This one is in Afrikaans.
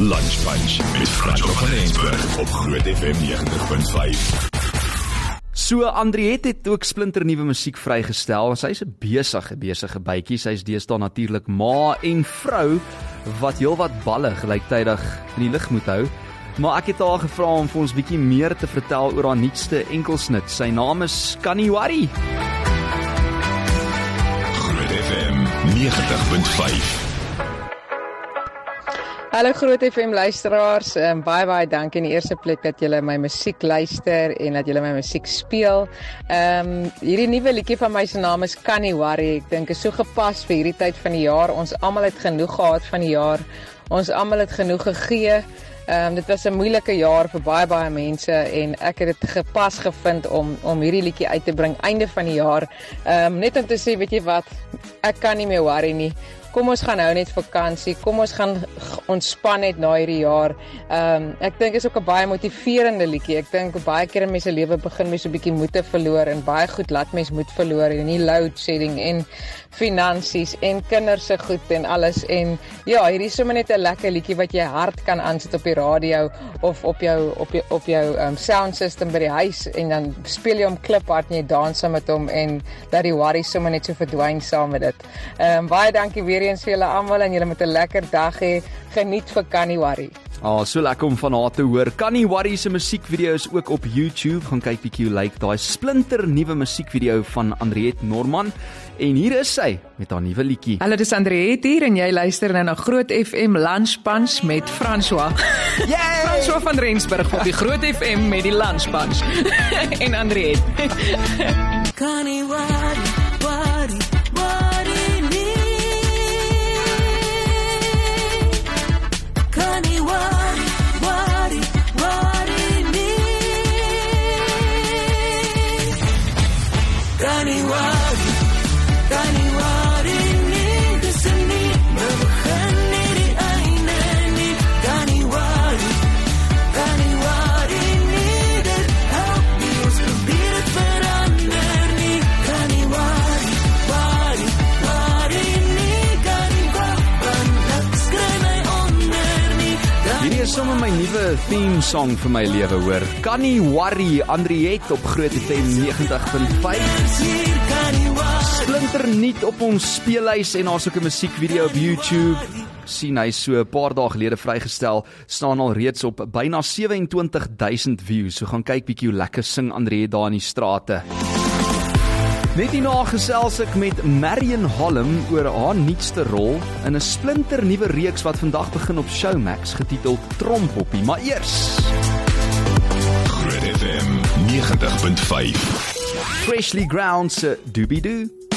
Lunch Punch met Frans van Rensburg op Groot FM 90.5. So Andriet het ook splinter nuwe musiek vrygestel. Sy's 'n besige besige bytjie. Sy's deesdae natuurlik ma en vrou wat heelwat balle gelyktydig in die lug moet hou. Maar ek het haar gevra om vir ons bietjie meer te vertel oor haar nuutste enkelsnit. Sy naam is Kaniwari. Groot FM 90.5. Hallo Groot FM luisteraars, um, baie baie dankie in die eerste plek dat julle my musiek luister en dat julle my musiek speel. Ehm um, hierdie nuwe liedjie van my se naam is Canny Worry. Ek dink is so gepas vir hierdie tyd van die jaar. Ons almal het genoeg gehad van die jaar. Ons almal het genoeg gegee. Ehm um, dit was 'n moeilike jaar vir baie baie mense en ek het dit gepas gevind om om hierdie liedjie uit te bring einde van die jaar. Ehm um, net om te sê, weet jy wat, ek kan nie meer worry nie kom ons gaan nou net vakansie. Kom ons gaan ontspan net na hierdie jaar. Ehm um, ek dink is ook 'n baie motiverende liedjie. Ek dink baie keer in mense lewe begin mense 'n bietjie moete verloor en baie goed laat mense moed verloor en nie load shedding en finansies en kinders se goed en alles en ja, hierdie is sommer net 'n lekker liedjie wat jy hard kan aansit op die radio of op jou op jou op jou um, sound system by die huis en dan speel jy hom kliphard en jy dans saam met hom en dat die worry sommer net so verdwyn saam met dit. Ehm um, baie dankie weer eens vir julle almal en julle moet 'n lekker dag hê. Geniet vir Worry. Ah, oh, so lekker om van haar te hoor. Canny Worry se musiekvideo's ook op YouTube. Gaan kyk bietjie hoe lyk daai splinter nuwe musiekvideo van Andriet Norman. En hier is sy met haar nuwe liedjie. Hallo, dis Andriet hier en jy luister nou na Groot FM Lunch Punch met François. Yay! François van Rensburg op die Groot FM met die Lunch Punch. en Andriet. Worry, Worry, anyone. Hierdie is sommer my nuwe theme song vir my lewe, hoor. Canny Worry Andriet op Groot FM 90.5. Hier Canny Worry. Splinter nuut op ons speellys en daar's ook 'n musiekvideo op YouTube. sien hy so 'n paar dae gelede vrygestel, staan al reeds op byna 27000 views. So gaan kyk bietjie hoe lekker sing André daar in die strate. Net hierna gesels ek met Marion Holm oor haar nuutste rol in 'n splinter nuwe reeks wat vandag begin op Showmax getiteld Trompoppie, maar eers Groot FM 90.5. Freshly Ground se Doobie Doo.